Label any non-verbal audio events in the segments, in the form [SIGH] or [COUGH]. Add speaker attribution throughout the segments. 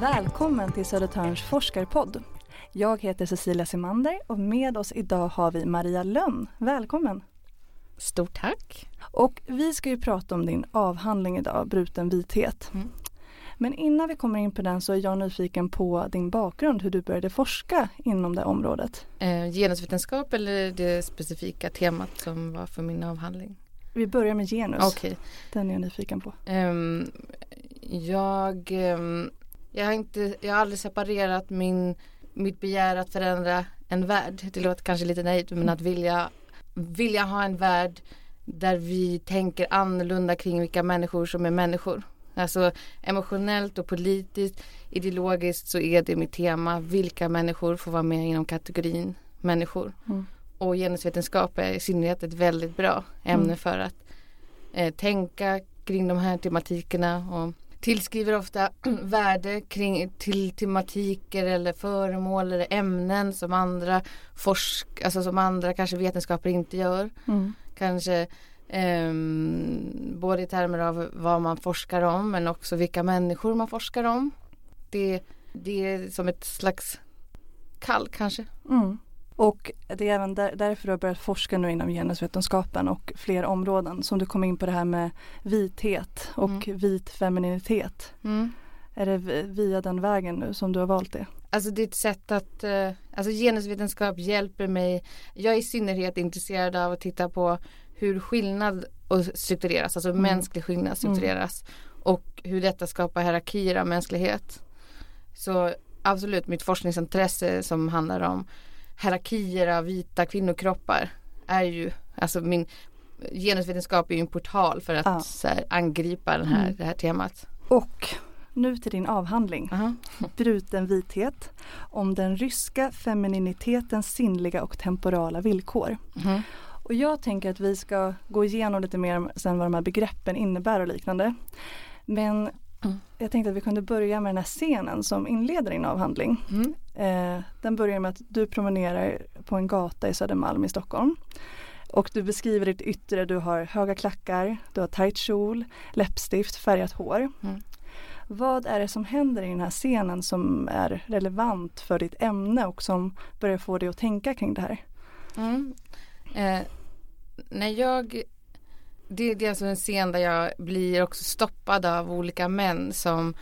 Speaker 1: Välkommen till Södertörns forskarpodd. Jag heter Cecilia Simander och med oss idag har vi Maria Lönn. Välkommen!
Speaker 2: Stort tack!
Speaker 1: Och vi ska ju prata om din avhandling idag, Bruten vithet. Mm. Men innan vi kommer in på den så är jag nyfiken på din bakgrund, hur du började forska inom det området.
Speaker 2: Eh, genusvetenskap eller det specifika temat som var för min avhandling?
Speaker 1: Vi börjar med genus.
Speaker 2: Okay.
Speaker 1: Den är jag nyfiken på.
Speaker 2: Um, jag, um, jag, har inte, jag har aldrig separerat min, mitt begär att förändra en värld. Det låter kanske lite naivt men att vilja, vilja ha en värld där vi tänker annorlunda kring vilka människor som är människor. Alltså emotionellt och politiskt, ideologiskt så är det mitt tema. Vilka människor får vara med inom kategorin människor. Mm. Och genusvetenskap är i synnerhet ett väldigt bra ämne mm. för att eh, tänka kring de här tematikerna och tillskriver ofta [CLEARS THROAT] värde kring, till tematiker eller föremål eller ämnen som andra forsk, alltså som andra kanske vetenskaper inte gör. Mm. Kanske Um, både i termer av vad man forskar om men också vilka människor man forskar om. Det, det är som ett slags kall kanske.
Speaker 1: Mm. Och det är även där, därför du har börjat forska nu inom genusvetenskapen och fler områden som du kom in på det här med vithet och mm. vit femininitet. Mm. Är det via den vägen nu som du har valt det?
Speaker 2: Alltså det är ett sätt att, uh, alltså genusvetenskap hjälper mig. Jag är i synnerhet intresserad av att titta på hur skillnad struktureras, alltså mm. mänsklig skillnad struktureras mm. och hur detta skapar hierarkier av mänsklighet. Så absolut mitt forskningsintresse som handlar om hierarkier av vita kvinnokroppar är ju, alltså min genusvetenskap är ju en portal för att ja. här, angripa den här, mm. det här temat.
Speaker 1: Och nu till din avhandling. Uh -huh. Bruten vithet om den ryska femininitetens sinnliga och temporala villkor. Uh -huh. Och jag tänker att vi ska gå igenom lite mer sen vad de här begreppen innebär och liknande. Men mm. jag tänkte att vi kunde börja med den här scenen som inleder din avhandling. Mm. Eh, den börjar med att du promenerar på en gata i Södermalm i Stockholm. Och du beskriver ditt yttre, du har höga klackar, du har tajt kjol, läppstift, färgat hår. Mm. Vad är det som händer i den här scenen som är relevant för ditt ämne och som börjar få dig att tänka kring det här?
Speaker 2: Mm. Eh, när jag det, det är alltså en scen där jag blir också stoppad av olika män som,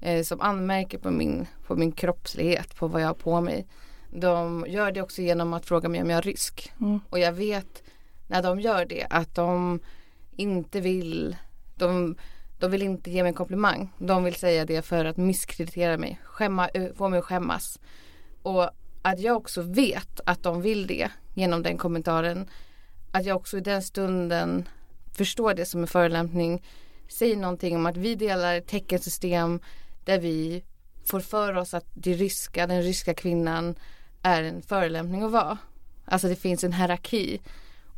Speaker 2: eh, som anmärker på min, på min kroppslighet, på vad jag har på mig. De gör det också genom att fråga mig om jag är rysk. Mm. Och jag vet när de gör det att de inte vill, de, de vill inte ge mig en komplimang. De vill säga det för att misskreditera mig, skämma, få mig att skämmas. Och att jag också vet att de vill det genom den kommentaren. Att jag också i den stunden förstår det som en förolämpning. Säger någonting om att vi delar ett teckensystem där vi får för oss att det ryska, den ryska kvinnan är en förolämpning att vara. Alltså det finns en hierarki.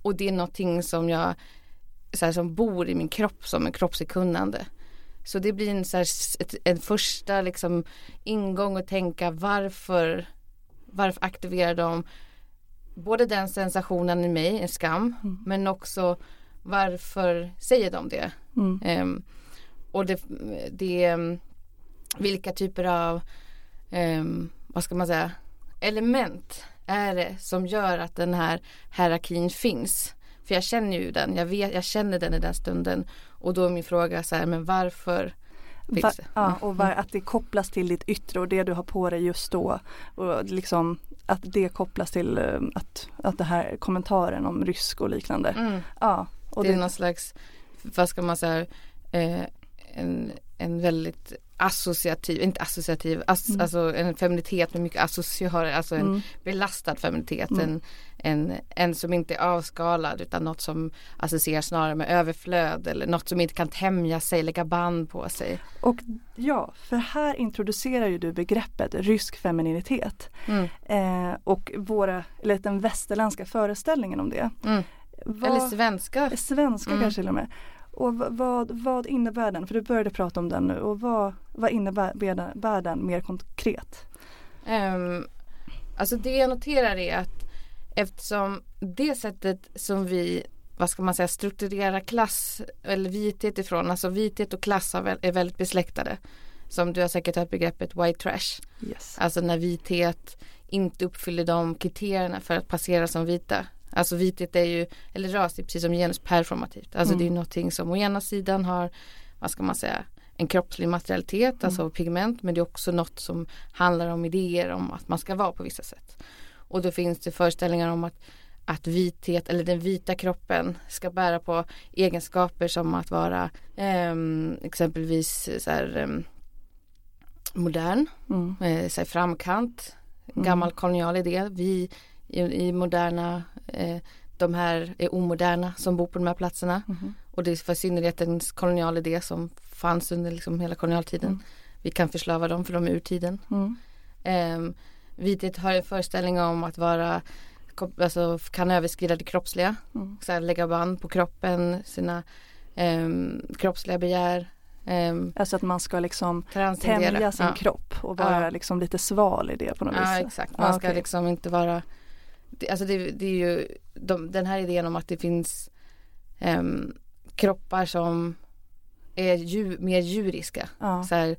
Speaker 2: Och det är någonting som jag så här, som bor i min kropp som en kroppslig kunnande. Så det blir en, så här, en första liksom, ingång att tänka varför, varför aktiverar de både den sensationen i mig, en skam, mm. men också varför säger de det? Mm. Um, och det, det, vilka typer av, um, vad ska man säga, element är det som gör att den här hierarkin finns? För jag känner ju den, jag, vet, jag känner den i den stunden. Och då är min fråga så här, men varför
Speaker 1: Va, ja, och var, att det kopplas till ditt yttre och det du har på dig just då. Och liksom att det kopplas till eh, att, att det här kommentaren om rysk och liknande. Mm. Ja,
Speaker 2: och det är någon slags, vad ska man säga, eh, en, en väldigt associativ, inte associativ, ass, mm. alltså en feminitet med mycket associationer, alltså en mm. belastad feminitet. Mm. En, en, en som inte är avskalad utan något som associeras snarare med överflöd eller något som inte kan tämja sig, lägga band på sig.
Speaker 1: Och ja, för här introducerar ju du begreppet rysk femininitet. Mm. Eh, och våra, eller den västerländska föreställningen om det.
Speaker 2: Vad, eller svenska.
Speaker 1: Svenska mm. kanske till och med. Och vad, vad innebär den? För du började prata om den nu och vad, vad innebär den mer konkret?
Speaker 2: Um, alltså det jag noterar är att eftersom det sättet som vi vad ska man säga strukturerar klass eller vithet ifrån, alltså vithet och klass är väldigt besläktade. som du har säkert hört begreppet white trash.
Speaker 1: Yes.
Speaker 2: Alltså när vithet inte uppfyller de kriterierna för att passera som vita. Alltså vithet är ju, eller ras är precis som genus performativt. Alltså mm. det är någonting som å ena sidan har, vad ska man säga, en kroppslig materialitet, mm. alltså pigment, men det är också något som handlar om idéer om att man ska vara på vissa sätt. Och då finns det föreställningar om att, att vithet eller den vita kroppen ska bära på egenskaper som att vara eh, exempelvis så här, eh, modern, mm. eh, så här, framkant, mm. gammal kolonial idé. Vi i, i moderna, eh, de här är omoderna som bor på de här platserna. Mm. Och det är för synnerhet en kolonial idé som fanns under liksom hela kolonialtiden. Mm. Vi kan förslava dem för de är ur tiden. Mm. Eh, vithet har en föreställning om att vara alltså, kan överskrida det kroppsliga. Mm. Så här, lägga band på kroppen, sina eh, kroppsliga begär.
Speaker 1: Eh, alltså att man ska liksom tämja sin ja. kropp och vara ja. liksom lite sval i det på något
Speaker 2: ja,
Speaker 1: vis.
Speaker 2: Ja exakt, man ska okay. liksom inte vara det, Alltså det, det är ju de, den här idén om att det finns um, kroppar som är djur, mer djuriska. Ja. Så här,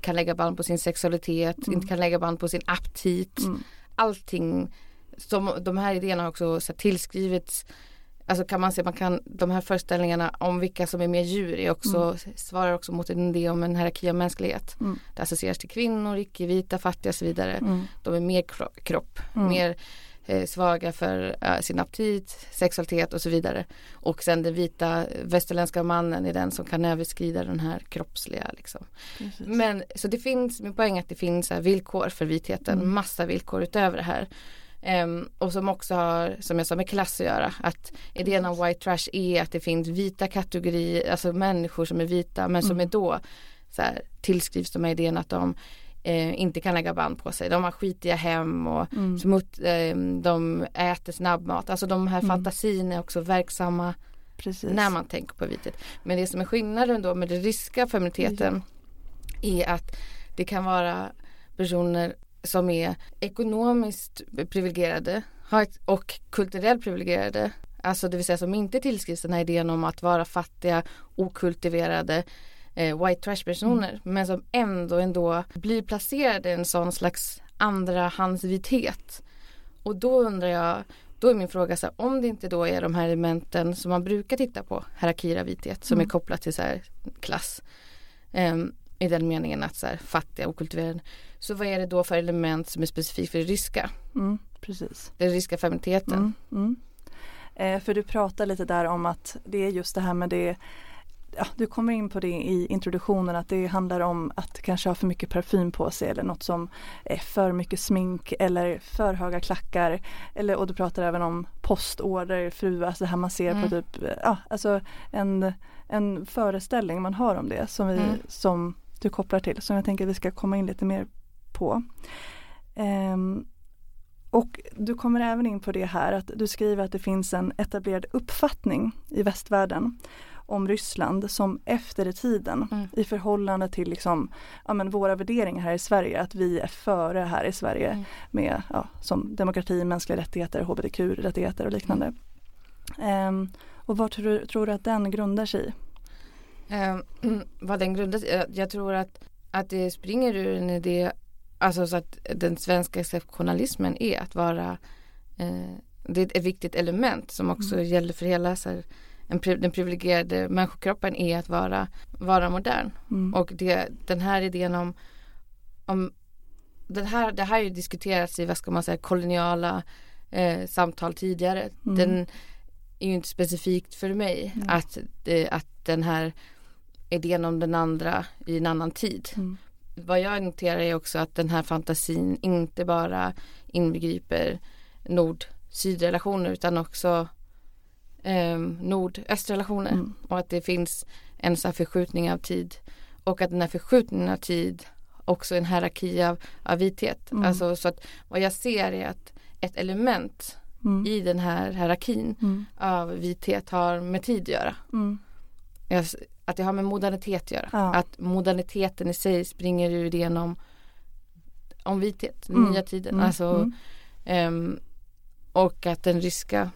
Speaker 2: kan lägga band på sin sexualitet, mm. inte kan lägga band på sin aptit. Mm. Allting. Som, de här idéerna har också så här, tillskrivits Alltså kan man se, man kan, de här föreställningarna om vilka som är mer djur är också, mm. svarar också mot en idé om en hierarki av mänsklighet. Mm. Det associeras till kvinnor, icke-vita, fattiga och så vidare. Mm. De är mer kropp, mm. mer eh, svaga för eh, sin aptit, sexualitet och så vidare. Och sen den vita västerländska mannen är den som kan överskrida den här kroppsliga. Liksom. Men så det finns, min poäng är att det finns villkor för vitheten, mm. massa villkor utöver det här. Um, och som också har, som jag sa, med klass att göra. Att idén om white trash är att det finns vita kategorier, alltså människor som är vita men som mm. är då så här, tillskrivs de här idén att de eh, inte kan lägga band på sig. De har skitiga hem och mm. smutt, eh, de äter snabbmat. Alltså de här mm. fantasin är också verksamma Precis. när man tänker på vithet. Men det som är skillnaden då med den ryska feminiteten ja. är att det kan vara personer som är ekonomiskt privilegierade och kulturellt privilegierade. Alltså det vill säga som inte tillskrivs den här idén om att vara fattiga, okultiverade eh, white trash personer mm. men som ändå ändå blir placerade i en sån slags andrahandsvithet. Och då undrar jag, då är min fråga så här, om det inte då är de här elementen som man brukar titta på, hierarkier av vithet som mm. är kopplat till så här klass. Eh, i den meningen att så här, fattiga och kultiverade. Så vad är det då för element som är specifikt för det ryska?
Speaker 1: Mm, precis.
Speaker 2: Den ryska feminiteten. Mm, mm.
Speaker 1: Eh, för du pratar lite där om att det är just det här med det ja, du kommer in på det i introduktionen att det handlar om att kanske ha för mycket parfym på sig eller något som är för mycket smink eller för höga klackar. Eller, och du pratar även om postorder, fru, alltså det här man ser mm. på typ, ja alltså en, en föreställning man har om det som, vi, mm. som du kopplar till som jag tänker att vi ska komma in lite mer på. Um, och du kommer även in på det här att du skriver att det finns en etablerad uppfattning i västvärlden om Ryssland som efter i tiden mm. i förhållande till liksom, ja, men våra värderingar här i Sverige, att vi är före här i Sverige mm. med ja, som demokrati, mänskliga rättigheter, hbtq-rättigheter och liknande. Um, och vad tror, tror, du att den grundar sig i?
Speaker 2: Um, [CLEARS THROAT] vad den grundar sig i? Jag tror att, att det springer ur en idé, alltså så att den svenska exceptionalismen är att vara eh, det är ett viktigt element som också mm. gäller för hela så här, den privilegierade människokroppen är att vara, vara modern. Mm. Och det, den här idén om, om den här, det här har ju diskuterats i vad ska man säga koloniala eh, samtal tidigare. Mm. Den är ju inte specifikt för mig mm. att, eh, att den här idén om den andra i en annan tid. Mm. Vad jag noterar är också att den här fantasin inte bara inbegriper nord-sydrelationer utan också eh, nord-östrelationer mm. och att det finns en sån förskjutning av tid och att den här förskjutningen av tid också en hierarki av, av vithet. Mm. Alltså så att vad jag ser är att ett element mm. i den här hierarkin mm. av vithet har med tid att göra. Mm. Att det har med modernitet att göra. Ja. Att moderniteten i sig springer ur idén om, om vithet, den mm. nya tiden. Alltså, um, och att den ryska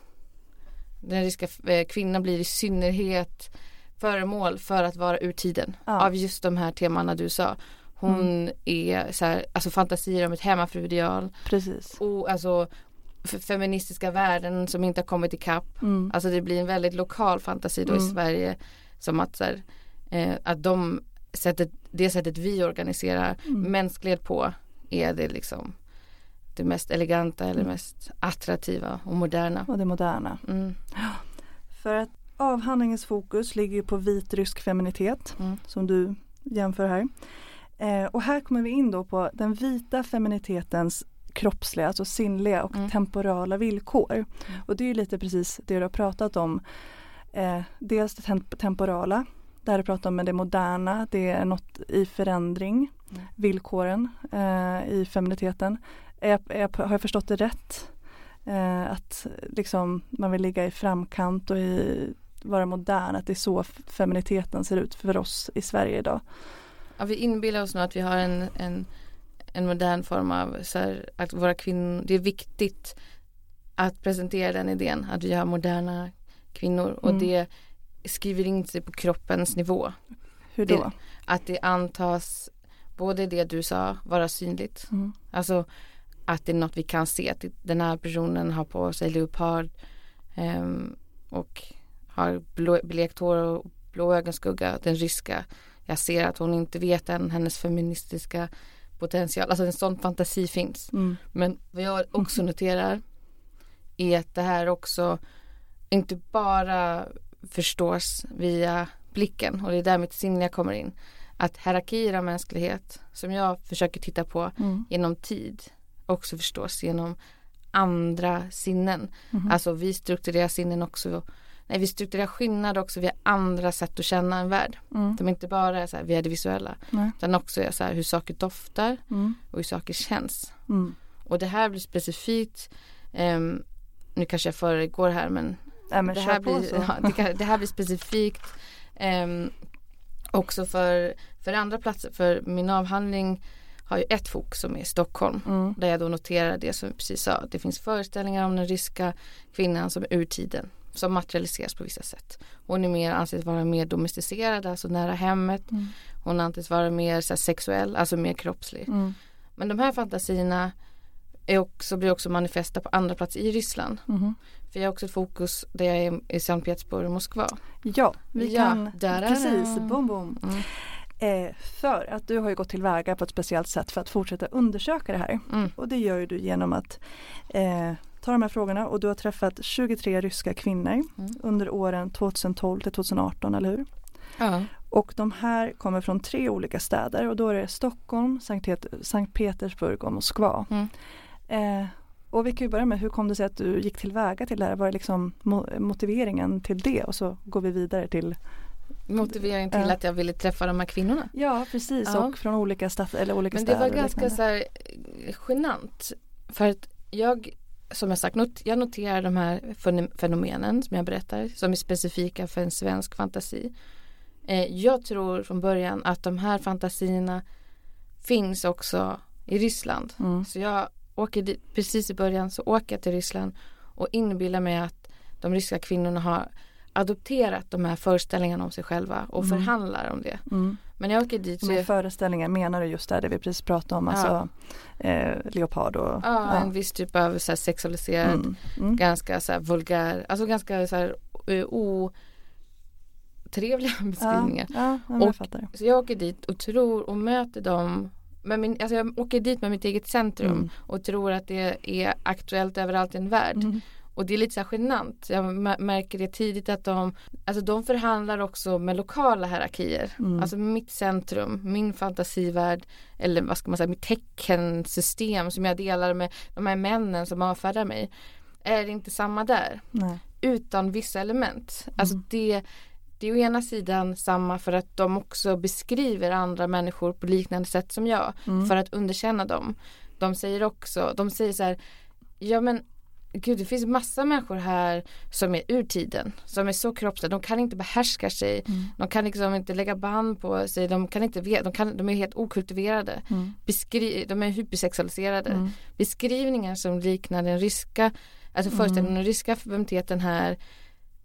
Speaker 2: den ryska eh, kvinnan blir i synnerhet föremål för att vara ur tiden ja. av just de här temana du sa. Hon mm. är så här, alltså fantasier om ett hemmafruideal.
Speaker 1: Precis.
Speaker 2: Och alltså feministiska värden som inte har kommit ikapp. Mm. Alltså det blir en väldigt lokal fantasi då mm. i Sverige. Som att, så här, eh, att de sättet, det sättet vi organiserar mm. mänsklighet på är det liksom det mest eleganta eller mm. mest attraktiva och moderna.
Speaker 1: Och det moderna. Mm. För att avhandlingens fokus ligger på vit rysk feminitet mm. som du jämför här. Eh, och här kommer vi in då på den vita feminitetens kroppsliga, alltså sinnliga och mm. temporala villkor. Mm. Och det är lite precis det du har pratat om. Eh, dels det temp temporala, där du pratar om det moderna, det är något i förändring, mm. villkoren eh, i feminiteten. Är, är, har jag förstått det rätt? Eh, att liksom man vill ligga i framkant och i, vara modern, att det är så feminiteten ser ut för oss i Sverige idag.
Speaker 2: Ja, vi inbillar oss nog att vi har en, en, en modern form av så här, att våra kvinnor, det är viktigt att presentera den idén att vi har moderna kvinnor och mm. det skriver in sig på kroppens nivå.
Speaker 1: Hur då?
Speaker 2: Det, att det antas både det du sa vara synligt. Mm. Alltså att det är något vi kan se. Att den här personen har på sig leopard um, och har blå, blekt hår och blå ögonskugga. Den ryska. Jag ser att hon inte vet än hennes feministiska potential. Alltså en sån fantasi finns. Mm. Men vad jag också noterar är att det här också inte bara förstås via blicken och det är där mitt sinnliga kommer in. Att hierarkier av mänsklighet som jag försöker titta på mm. genom tid också förstås genom andra sinnen. Mm. Alltså vi strukturerar sinnen också Nej, vi strukturerar skillnad också via andra sätt att känna en värld. Mm. De inte bara är så här via det visuella. Nej. Utan också är så här hur saker doftar mm. och hur saker känns. Mm. Och det här blir specifikt um, Nu kanske jag föregår här men,
Speaker 1: ja, men
Speaker 2: det, här blir, [LAUGHS] ja, det, kan, det, här blir specifikt um, också för, för andra platser. För min avhandling har ju ett fokus som är Stockholm. Mm. Där jag då noterar det som vi precis sa. Det finns föreställningar om den ryska kvinnan som är urtiden. Som materialiseras på vissa sätt. Hon är mer, anses vara mer domesticerad, alltså nära hemmet. Mm. Hon anses vara mer så här, sexuell, alltså mer kroppslig. Mm. Men de här fantasierna är också, blir också manifesta på andra platser i Ryssland. Mm. För jag har också ett fokus där jag är i Sankt Petersburg och Moskva.
Speaker 1: Ja, vi ja, kan, där precis, bom bom. Eh, för att du har ju gått tillväga på ett speciellt sätt för att fortsätta undersöka det här. Mm. Och det gör ju du genom att eh, ta de här frågorna och du har träffat 23 ryska kvinnor mm. under åren 2012 till 2018, eller hur? Ja. Och de här kommer från tre olika städer och då är det Stockholm, Sankt, Sankt Petersburg och Moskva. Mm. Eh, och vi kan ju börja med, hur kom det sig att du gick tillväga till det här? Var det liksom motiveringen till det? Och så går vi vidare till
Speaker 2: Motivering till att jag ville träffa de här kvinnorna.
Speaker 1: Ja precis uh. och från olika, stad, eller olika.
Speaker 2: Men det var ganska så här eh, genant. För att jag som jag sagt, not, jag noterar de här fenomenen som jag berättar som är specifika för en svensk fantasi. Eh, jag tror från början att de här fantasierna finns också i Ryssland. Mm. Så jag åker dit, precis i början så åker jag till Ryssland och inbillar mig att de ryska kvinnorna har adopterat de här föreställningarna om sig själva och mm. förhandlar om det. Mm. Men jag åker dit.
Speaker 1: Med jag... föreställningar menar du just det, det vi precis pratade om, ja. alltså eh, leopard och
Speaker 2: ja, ja, en viss typ av så här, sexualiserad, mm. Mm. ganska så här, vulgär, alltså ganska så här otrevliga [LAUGHS] beskrivningar.
Speaker 1: Ja, ja, och,
Speaker 2: så jag åker dit och tror och möter dem med min, alltså jag åker dit med mitt eget centrum mm. och tror att det är aktuellt överallt i en värld. Och det är lite så genant. Jag märker det tidigt att de, alltså de förhandlar också med lokala hierarkier. Mm. Alltså mitt centrum, min fantasivärld eller vad ska man säga, mitt teckensystem som jag delar med de här männen som avfärdar mig. Är inte samma där. Nej. Utan vissa element. Mm. Alltså det, det är å ena sidan samma för att de också beskriver andra människor på liknande sätt som jag. Mm. För att underkänna dem. De säger också, de säger så här Ja men Gud det finns massa människor här som är ur tiden. Som är så kroppsliga. De kan inte behärska sig. Mm. De kan liksom inte lägga band på sig. De, kan inte, de, kan, de är helt okultiverade. Mm. Beskri, de är hypersexualiserade. Mm. Beskrivningar som liknar den ryska, alltså föreställningen den ryska feminiteten här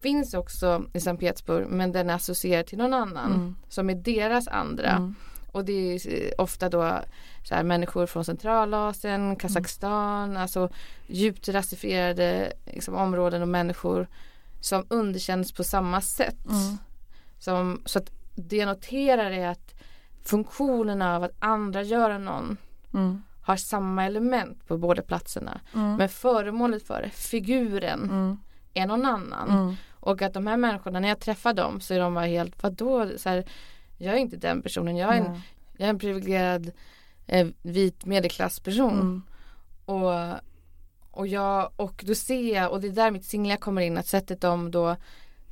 Speaker 2: finns också i Sankt Petersburg men den är associerad till någon annan mm. som är deras andra. Mm. och det är ofta då så här, människor från Centralasien, Kazakstan, mm. alltså djupt rasifierade liksom, områden och människor som underkänns på samma sätt. Mm. Som, så att det jag noterar är att funktionen av att andra göra någon mm. har samma element på båda platserna. Mm. Men föremålet för det, figuren, mm. är någon annan. Mm. Och att de här människorna, när jag träffar dem så är de bara helt, vadå, så här, jag är inte den personen, jag är en, jag är en privilegierad eh, vit medelklassperson. Mm. Och, och, jag, och då ser jag, och det är där mitt singliga kommer in, att sättet de då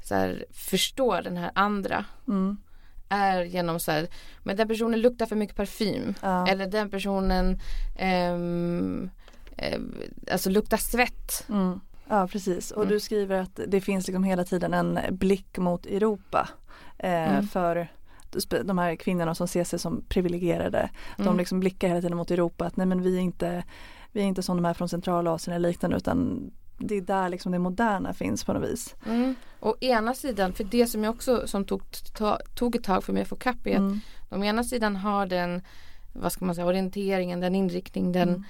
Speaker 2: så här, förstår den här andra mm. är genom så här, men den personen luktar för mycket parfym. Ja. Eller den personen ehm, eh, alltså luktar svett.
Speaker 1: Mm. Ja precis och mm. du skriver att det finns liksom hela tiden en blick mot Europa eh, mm. för de här kvinnorna som ser sig som privilegierade. Mm. De liksom blickar hela tiden mot Europa att nej men vi är inte, vi är inte som de här från Centralasien eller liknande utan det är där liksom det moderna finns på något vis.
Speaker 2: Mm. Ena sidan, för det som jag också som tog, ta, tog ett tag för mig att få kapp är att mm. de ena sidan har den vad ska man säga, orienteringen, den inriktning, den mm.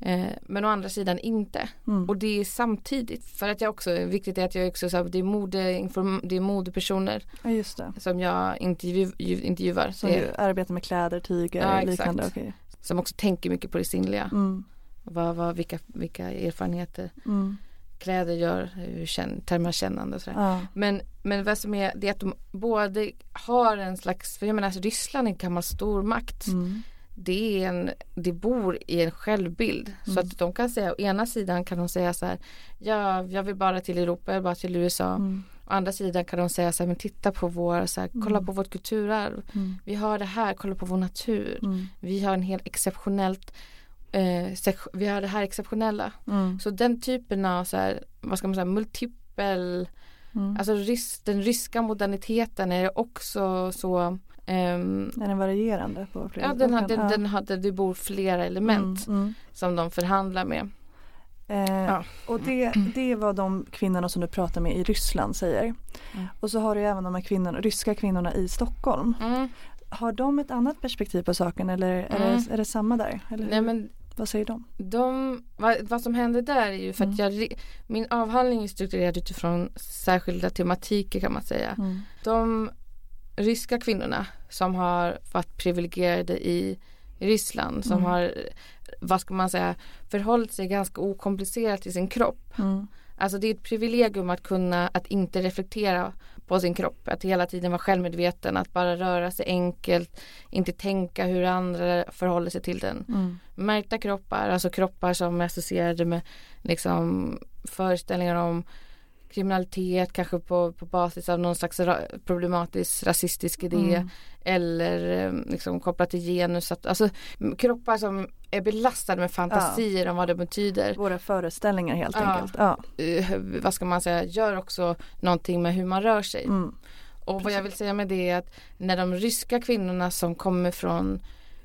Speaker 2: Eh, men å andra sidan inte. Mm. Och det är samtidigt. För att jag också, viktigt är att jag också, så det, är mode, det är modepersoner
Speaker 1: ja,
Speaker 2: som jag intervju, intervjuar.
Speaker 1: Som du arbetar med kläder, tyger, ja, liknande. Okay.
Speaker 2: Som också tänker mycket på det sinnliga. Mm. Vad, vad, vilka, vilka erfarenheter mm. kläder gör, hur termer kännande och sådär. Ja. Men, men vad som är det är att de både har en slags, för jag menar alltså Ryssland är en gammal stormakt. Mm det, är en, det bor i en självbild. Mm. Så att de kan säga, å ena sidan kan de säga så här, ja, jag vill bara till Europa, jag vill bara till USA. Mm. Å andra sidan kan de säga så här, men titta på vår, så här, kolla mm. på vårt kulturarv. Mm. Vi har det här, kolla på vår natur. Mm. Vi har en helt exceptionellt eh, vi har det här exceptionella. Så den typen av så här, vad ska man säga, multipel Alltså rys, den ryska moderniteten är också så
Speaker 1: Um, är den varierande? På
Speaker 2: flera ja, den hade, ja. den hade, det bor flera element mm, mm. som de förhandlar med.
Speaker 1: Eh, ja. Och det, det är vad de kvinnorna som du pratar med i Ryssland säger. Mm. Och så har du även de här kvinnorna, ryska kvinnorna i Stockholm. Mm. Har de ett annat perspektiv på saken eller är, det, mm. är det samma där? Eller Nej, men vad säger de?
Speaker 2: de vad, vad som händer där är ju för att mm. jag, min avhandling är strukturerad utifrån särskilda tematiker kan man säga. De ryska kvinnorna som har varit privilegierade i Ryssland som mm. har, vad ska man säga, förhållit sig ganska okomplicerat till sin kropp. Mm. Alltså det är ett privilegium att kunna, att inte reflektera på sin kropp, att hela tiden vara självmedveten, att bara röra sig enkelt, inte tänka hur andra förhåller sig till den. Mm. Märkta kroppar, alltså kroppar som är associerade med liksom föreställningar om kriminalitet kanske på, på basis av någon slags ra problematisk rasistisk idé mm. eller eh, liksom kopplat till genus. Att, alltså kroppar som är belastade med fantasier ja. om vad det betyder.
Speaker 1: Våra föreställningar helt ja. enkelt. Ja.
Speaker 2: Uh, vad ska man säga, gör också någonting med hur man rör sig. Mm. Och Precis. vad jag vill säga med det är att när de ryska kvinnorna som kommer från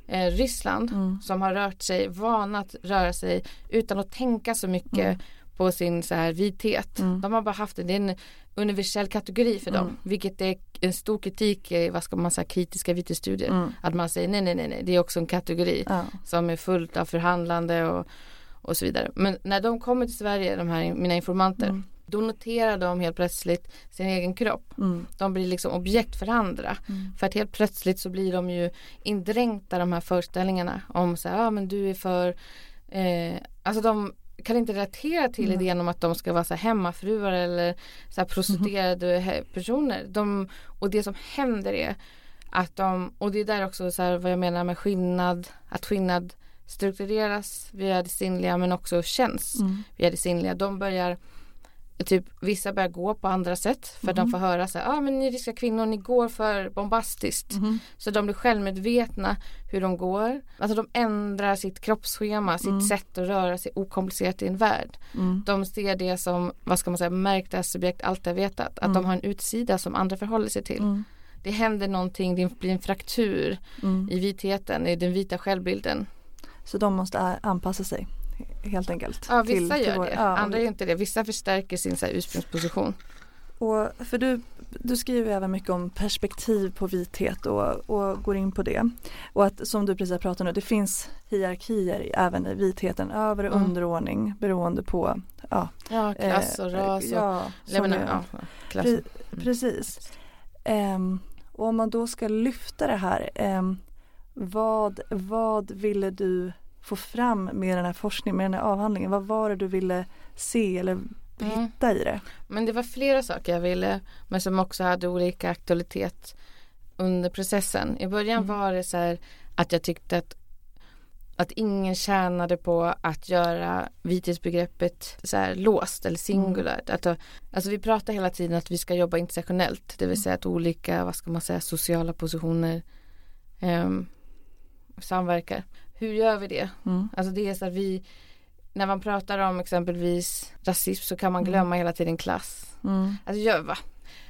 Speaker 2: eh, Ryssland mm. som har rört sig, vana att röra sig utan att tänka så mycket mm på sin så här vithet. Mm. De har bara haft det, det är en universell kategori för dem. Mm. Vilket är en stor kritik i vad ska man säga kritiska vitestudier. Mm. Att man säger nej nej nej nej det är också en kategori ja. som är fullt av förhandlande och, och så vidare. Men när de kommer till Sverige, de här mina informanter mm. Då noterar de helt plötsligt sin egen kropp. Mm. De blir liksom objekt för andra. Mm. För att helt plötsligt så blir de ju indränkta de här föreställningarna om så här, ja men du är för eh, Alltså de kan inte relatera till mm. idén om att de ska vara så här hemmafruar eller så här prostituerade mm. personer. De, och det som händer är att de, och det är där också så här vad jag menar med skillnad, att skillnad struktureras via det sinnliga men också känns mm. via det sinnliga. De börjar typ vissa börjar gå på andra sätt för mm. de får höra så här, ah, men ni ryska kvinnor ni går för bombastiskt. Mm. Så de blir självmedvetna hur de går. Alltså de ändrar sitt kroppsschema, sitt mm. sätt att röra sig okomplicerat i en värld. Mm. De ser det som, vad ska man säga, märkta subjekt alltid har vetat. Att de mm. har en utsida som andra förhåller sig till. Mm. Det händer någonting, det blir en fraktur i vitheten, i den vita självbilden.
Speaker 1: Så de måste anpassa sig? Helt enkelt.
Speaker 2: Ja vissa till, gör till vår, det, ja, andra gör inte det. Vissa förstärker sin så här, ursprungsposition.
Speaker 1: Och, för du du skriver även mycket om perspektiv på vithet och, och går in på det. Och att som du precis pratade om, det finns hierarkier även i vitheten, över och mm. underordning beroende på
Speaker 2: ja, ja klass och ras. Och, ja, menar, ja,
Speaker 1: klass. Pre, precis. Um, och om man då ska lyfta det här, um, vad, vad ville du få fram med den här forskningen, med den här avhandlingen? Vad var det du ville se eller mm. hitta i det?
Speaker 2: Men det var flera saker jag ville men som också hade olika aktualitet under processen. I början mm. var det så här att jag tyckte att att ingen tjänade på att göra vithetsbegreppet så här låst eller singulärt. Mm. Att, alltså vi pratar hela tiden att vi ska jobba intersektionellt, det vill mm. säga att olika, vad ska man säga, sociala positioner um, samverkar. Hur gör vi det? Mm. Alltså det är så att vi när man pratar om exempelvis rasism så kan man mm. glömma mm. hela tiden klass. Mm. Alltså jag, va?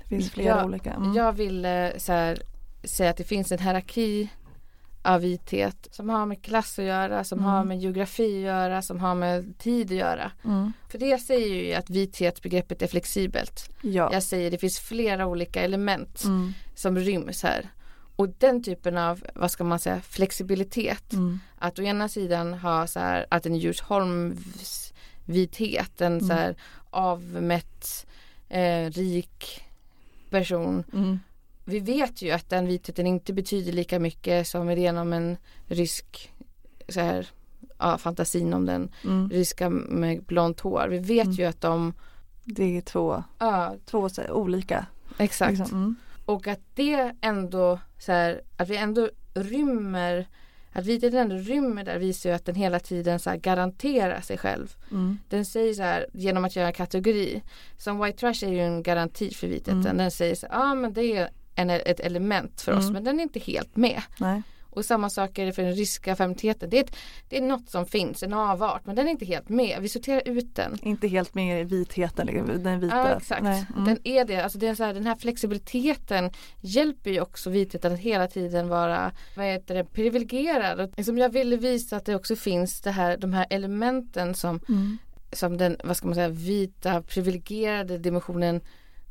Speaker 1: Det finns flera jag, olika. Mm.
Speaker 2: Jag vill så här, säga att det finns en hierarki av vithet som har med klass att göra, som mm. har med geografi att göra, som har med tid att göra. Mm. För det jag säger ju att vithetsbegreppet är flexibelt. Ja. Jag säger det finns flera olika element mm. som ryms här. Och den typen av, vad ska man säga, flexibilitet. Mm. Att å ena sidan ha så här att en Djursholms vithet, en mm. så här avmätt, eh, rik person. Mm. Vi vet ju att den vitheten inte betyder lika mycket som idén om en rysk så här, ja, fantasin om den mm. ryska med blont hår. Vi vet mm. ju att de
Speaker 1: Det är två, ja. två olika.
Speaker 2: Exakt. Liksom. Och att det ändå så här, att vi ändå rymmer att vitheten ändå rymmer där visar ju att den hela tiden så garanterar sig själv. Mm. Den säger så här genom att göra en kategori. Som white trash är ju en garanti för vitheten. Mm. Den säger så ja ah, men det är en, ett element för oss mm. men den är inte helt med. Nej. Och samma sak är det för den ryska feminiteten. Det är, ett, det är något som finns, en avart, men den är inte helt med. Vi sorterar ut den.
Speaker 1: Inte helt med i vitheten, liksom, den vita.
Speaker 2: Ja, exakt. Mm. Den är det. Alltså det är så här, den här flexibiliteten hjälper ju också vitheten att hela tiden vara vad heter det, privilegierad. Och liksom jag ville visa att det också finns det här, de här elementen som, mm. som den, vad ska man säga, vita privilegierade dimensionen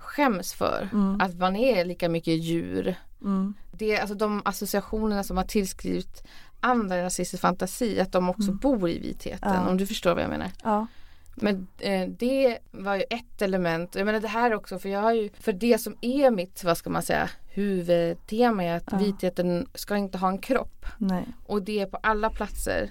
Speaker 2: skäms för. Mm. Att man är lika mycket djur. Mm. Det, alltså de associationerna som har tillskrivit andra rasistisk fantasi, att de också mm. bor i vitheten. Ja. Om du förstår vad jag menar. Ja. Men eh, det var ju ett element. Jag menar det här också för jag har ju, för det som är mitt, vad ska man säga, huvudtema är att ja. vitheten ska inte ha en kropp. Nej. Och det är på alla platser.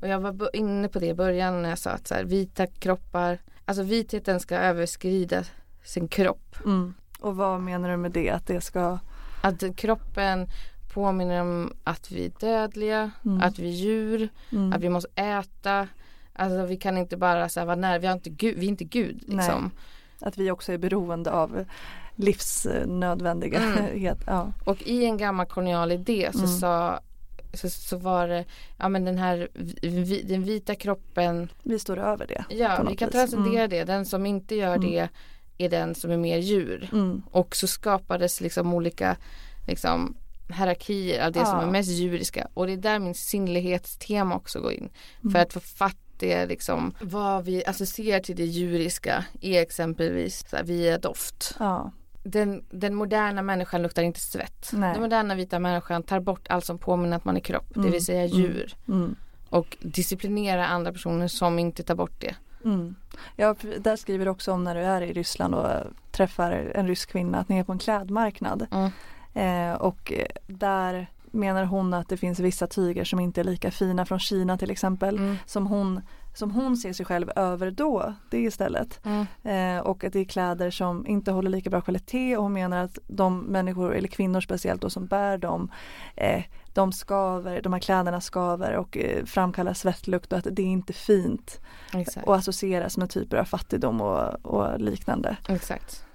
Speaker 2: Och jag var inne på det i början när jag sa att så här, vita kroppar, alltså vitheten ska överskrida sin kropp. Mm.
Speaker 1: Och vad menar du med det? Att det ska
Speaker 2: Att kroppen påminner om att vi är dödliga, mm. att vi är djur, mm. att vi måste äta. Alltså vi kan inte bara så vara nära, vi, har inte Gud, vi är inte Gud. Liksom.
Speaker 1: Att vi också är beroende av livsnödvändighet. Mm. [LAUGHS] Ja.
Speaker 2: Och i en gammal kolonial idé så mm. sa så, så var det, ja men den här vi, den vita kroppen
Speaker 1: Vi står över det.
Speaker 2: Ja, vi kan transcendera mm. det. Den som inte gör mm. det är den som är mer djur. Mm. Och så skapades liksom olika liksom, hierarkier av det ja. som är mest djuriska. Och det är där min sinnlighetstema också går in. Mm. För att få fatt det liksom vad vi associerar till det djuriska är exempelvis så här, via doft. Ja. Den, den, moderna människan luktar inte svett. Nej. Den moderna vita människan tar bort allt som påminner att man är kropp, mm. det vill säga djur. Mm. mm. Och disciplinerar andra personer som inte tar bort det.
Speaker 1: Mm. Ja, där skriver du också om när du är i Ryssland och träffar en rysk kvinna att ni är på en klädmarknad. Mm. Eh, och där menar hon att det finns vissa tyger som inte är lika fina från Kina till exempel mm. som, hon, som hon ser sig själv över då, det istället. Mm. Eh, och att det är kläder som inte håller lika bra kvalitet och hon menar att de människor, eller kvinnor speciellt då som bär dem eh, de skaver, de här kläderna skaver och eh, framkallar svettlukt och att det är inte fint. Exakt. Och associeras med typer av fattigdom och, och liknande.
Speaker 2: Exakt.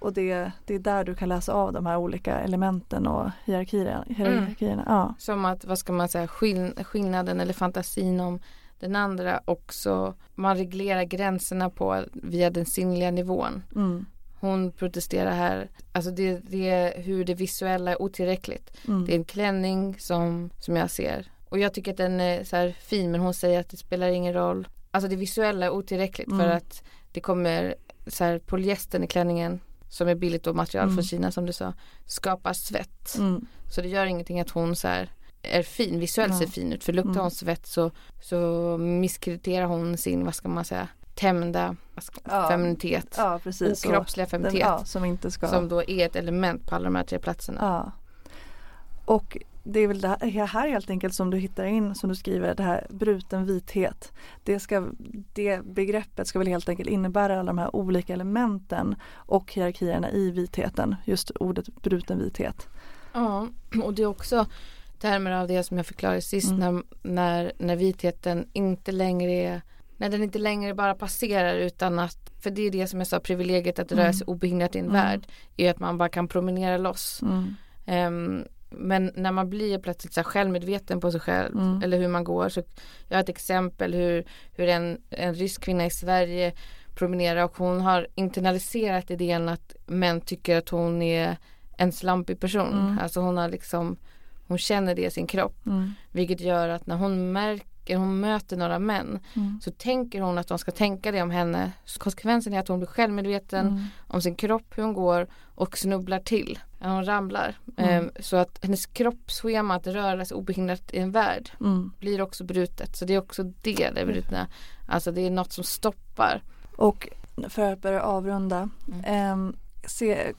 Speaker 1: Och det, det är där du kan läsa av de här olika elementen och hierarkierna. hierarkierna. Mm. Ja.
Speaker 2: Som att, vad ska man säga, skill skillnaden eller fantasin om den andra också. Man reglerar gränserna på via den sinnliga nivån. Mm. Hon protesterar här. Alltså det, det är hur det visuella är otillräckligt. Mm. Det är en klänning som, som jag ser. Och jag tycker att den är så här fin men hon säger att det spelar ingen roll. Alltså det visuella är otillräckligt mm. för att det kommer så här polyestern i klänningen som är billigt och material mm. från Kina som du sa, skapar svett. Mm. Så det gör ingenting att hon så här, är fin, visuellt ser fin ut. För luktar mm. hon svett så, så misskrediterar hon sin, vad ska man säga, tämjda ja. feminitet.
Speaker 1: Ja, precis.
Speaker 2: Okroppsliga feminitet.
Speaker 1: ja, som, inte ska...
Speaker 2: som då är ett element på alla de här tre platserna.
Speaker 1: Ja. Och det är väl det här helt enkelt som du hittar in, som du skriver, det här bruten vithet. Det, ska, det begreppet ska väl helt enkelt innebära alla de här olika elementen och hierarkierna i vitheten, just ordet bruten vithet.
Speaker 2: Ja, och det är också termer av det som jag förklarade sist mm. när, när, när vitheten inte längre är när den inte längre bara passerar utan att för det är det som jag sa privilegiet att röra mm. sig obehindrat i en mm. värld är att man bara kan promenera loss. Um, men när man blir plötsligt så självmedveten på sig själv mm. eller hur man går. Så jag har ett exempel hur, hur en, en rysk kvinna i Sverige promenerar och hon har internaliserat idén att män tycker att hon är en slampig person. Mm. Alltså hon har liksom hon känner det i sin kropp. Mm. Vilket gör att när hon märker, hon möter några män mm. så tänker hon att de ska tänka det om henne. Så konsekvensen är att hon blir självmedveten mm. om sin kropp, hur hon går och snubblar till. När hon ramlar. Um, så att hennes kroppsschema att röra sig obehindrat i en värld mm. blir också brutet. Så det är också det, det brutna. Alltså det är något som stoppar.
Speaker 1: Och för att börja avrunda. Um, se,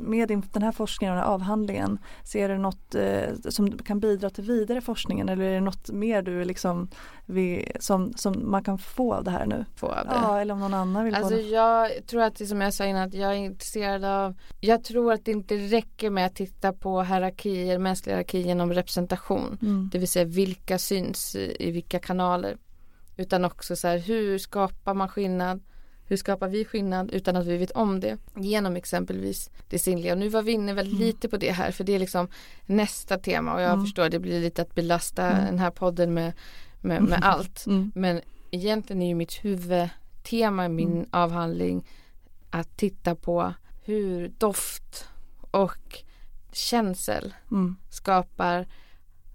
Speaker 1: med den här forskningen och den här avhandlingen, ser du något eh, som kan bidra till vidare forskningen eller är det något mer du liksom vi, som, som man kan få av det här nu?
Speaker 2: Få av
Speaker 1: det. Ja, eller om någon annan vill
Speaker 2: alltså
Speaker 1: få det.
Speaker 2: Jag tror att det som jag sa innan att jag är intresserad av Jag tror att det inte räcker med att titta på hierarkier, mänskliga hierarkier genom representation. Mm. Det vill säga vilka syns i vilka kanaler. Utan också så här hur skapar man skillnad? Hur skapar vi skillnad utan att vi vet om det? Genom exempelvis det sinnliga. Och nu var vi inne väldigt mm. lite på det här för det är liksom nästa tema och jag mm. förstår det blir lite att belasta mm. den här podden med, med, med [LAUGHS] allt. Mm. Men egentligen är ju mitt huvudtema i min mm. avhandling att titta på hur doft och känsel mm. skapar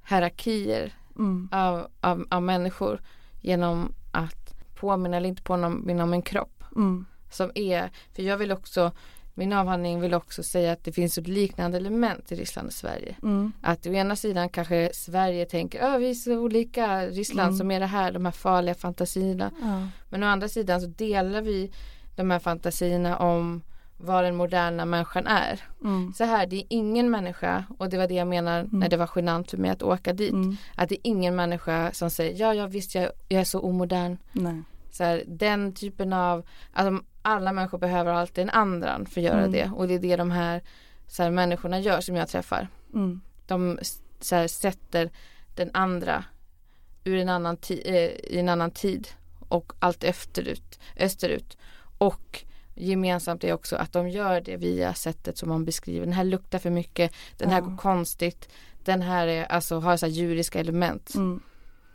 Speaker 2: hierarkier av, av, av människor genom att påminna eller inte påminna om en kropp Mm. Som är, för jag vill också min avhandling vill också säga att det finns ett liknande element i Ryssland och Sverige. Mm. Att å ena sidan kanske Sverige tänker, att vi är så olika Ryssland mm. som är det här, de här farliga fantasierna. Ja. Men å andra sidan så delar vi de här fantasierna om vad den moderna människan är. Mm. Så här, det är ingen människa och det var det jag menar mm. när det var genant för mig att åka dit. Mm. Att det är ingen människa som säger, ja, ja visst jag, jag är så omodern. Nej. Så här, den typen av, alltså alla människor behöver alltid en andra för att göra mm. det och det är det de här, så här människorna gör som jag träffar. Mm. De så här, sätter den andra ur en annan eh, i en annan tid och allt österut, österut. Och gemensamt är också att de gör det via sättet som man beskriver. Den här luktar för mycket, den här ja. går konstigt, den här är, alltså, har så här djuriska element. Mm.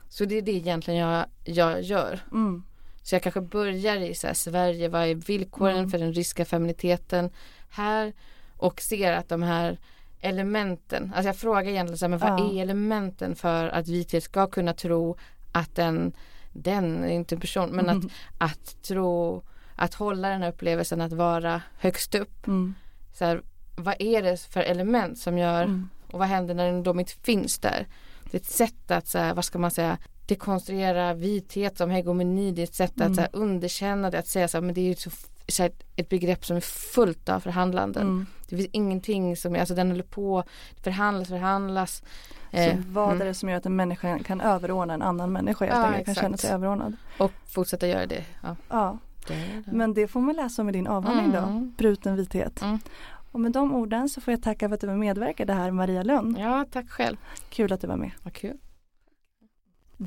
Speaker 2: Så det är det egentligen jag, jag gör. Mm. Så jag kanske börjar i så Sverige, vad är villkoren mm. för den ryska feminiteten här och ser att de här elementen, alltså jag frågar egentligen så här, men vad ja. är elementen för att vithet ska kunna tro att den, den är inte en person, men mm. att, att tro, att hålla den här upplevelsen att vara högst upp. Mm. Så här, vad är det för element som gör mm. och vad händer när de inte finns där? Det är ett sätt att, så här, vad ska man säga, dekonstruera vithet som hegemoni. Det är ett sätt mm. att här, underkänna det, att säga så här, men det är ju så, så här, ett begrepp som är fullt av förhandlanden. Mm. Det finns ingenting som, alltså den håller på, förhandlas, förhandlas.
Speaker 1: Så eh, vad mm. är det som gör att en människa kan överordna en annan människa helt ja, enkelt, kan känna sig överordnad.
Speaker 2: Och fortsätta göra det. Ja.
Speaker 1: ja. Det det. Men det får man läsa om i din avhandling mm. då, bruten vithet. Mm. Och med de orden så får jag tacka för att du var medverkade här Maria Lund.
Speaker 2: Ja, tack själv.
Speaker 1: Kul att du var med.
Speaker 2: Vad kul.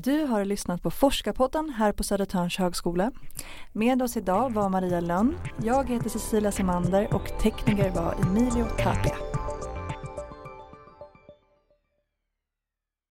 Speaker 1: Du har lyssnat på Forskarpodden här på Södertörns högskola. Med oss idag var Maria Lönn, jag heter Cecilia Semander och tekniker var Emilio Tapia.